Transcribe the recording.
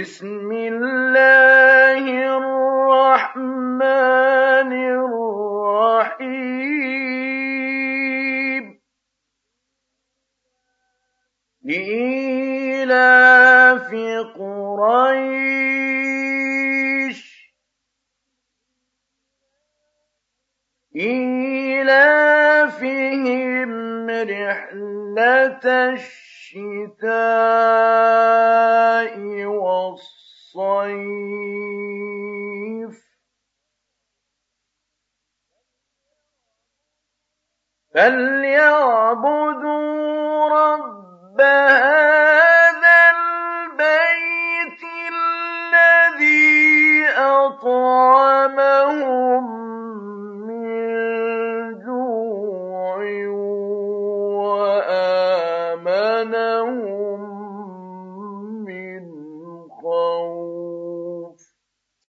بسم الله الرحمن الرحيم. لإيلاف قريش. إيلافهم رحلة الشتاء. الصيف. فليعبدوا رب هذا البيت الذي أطعمهم من جوع وآمنهم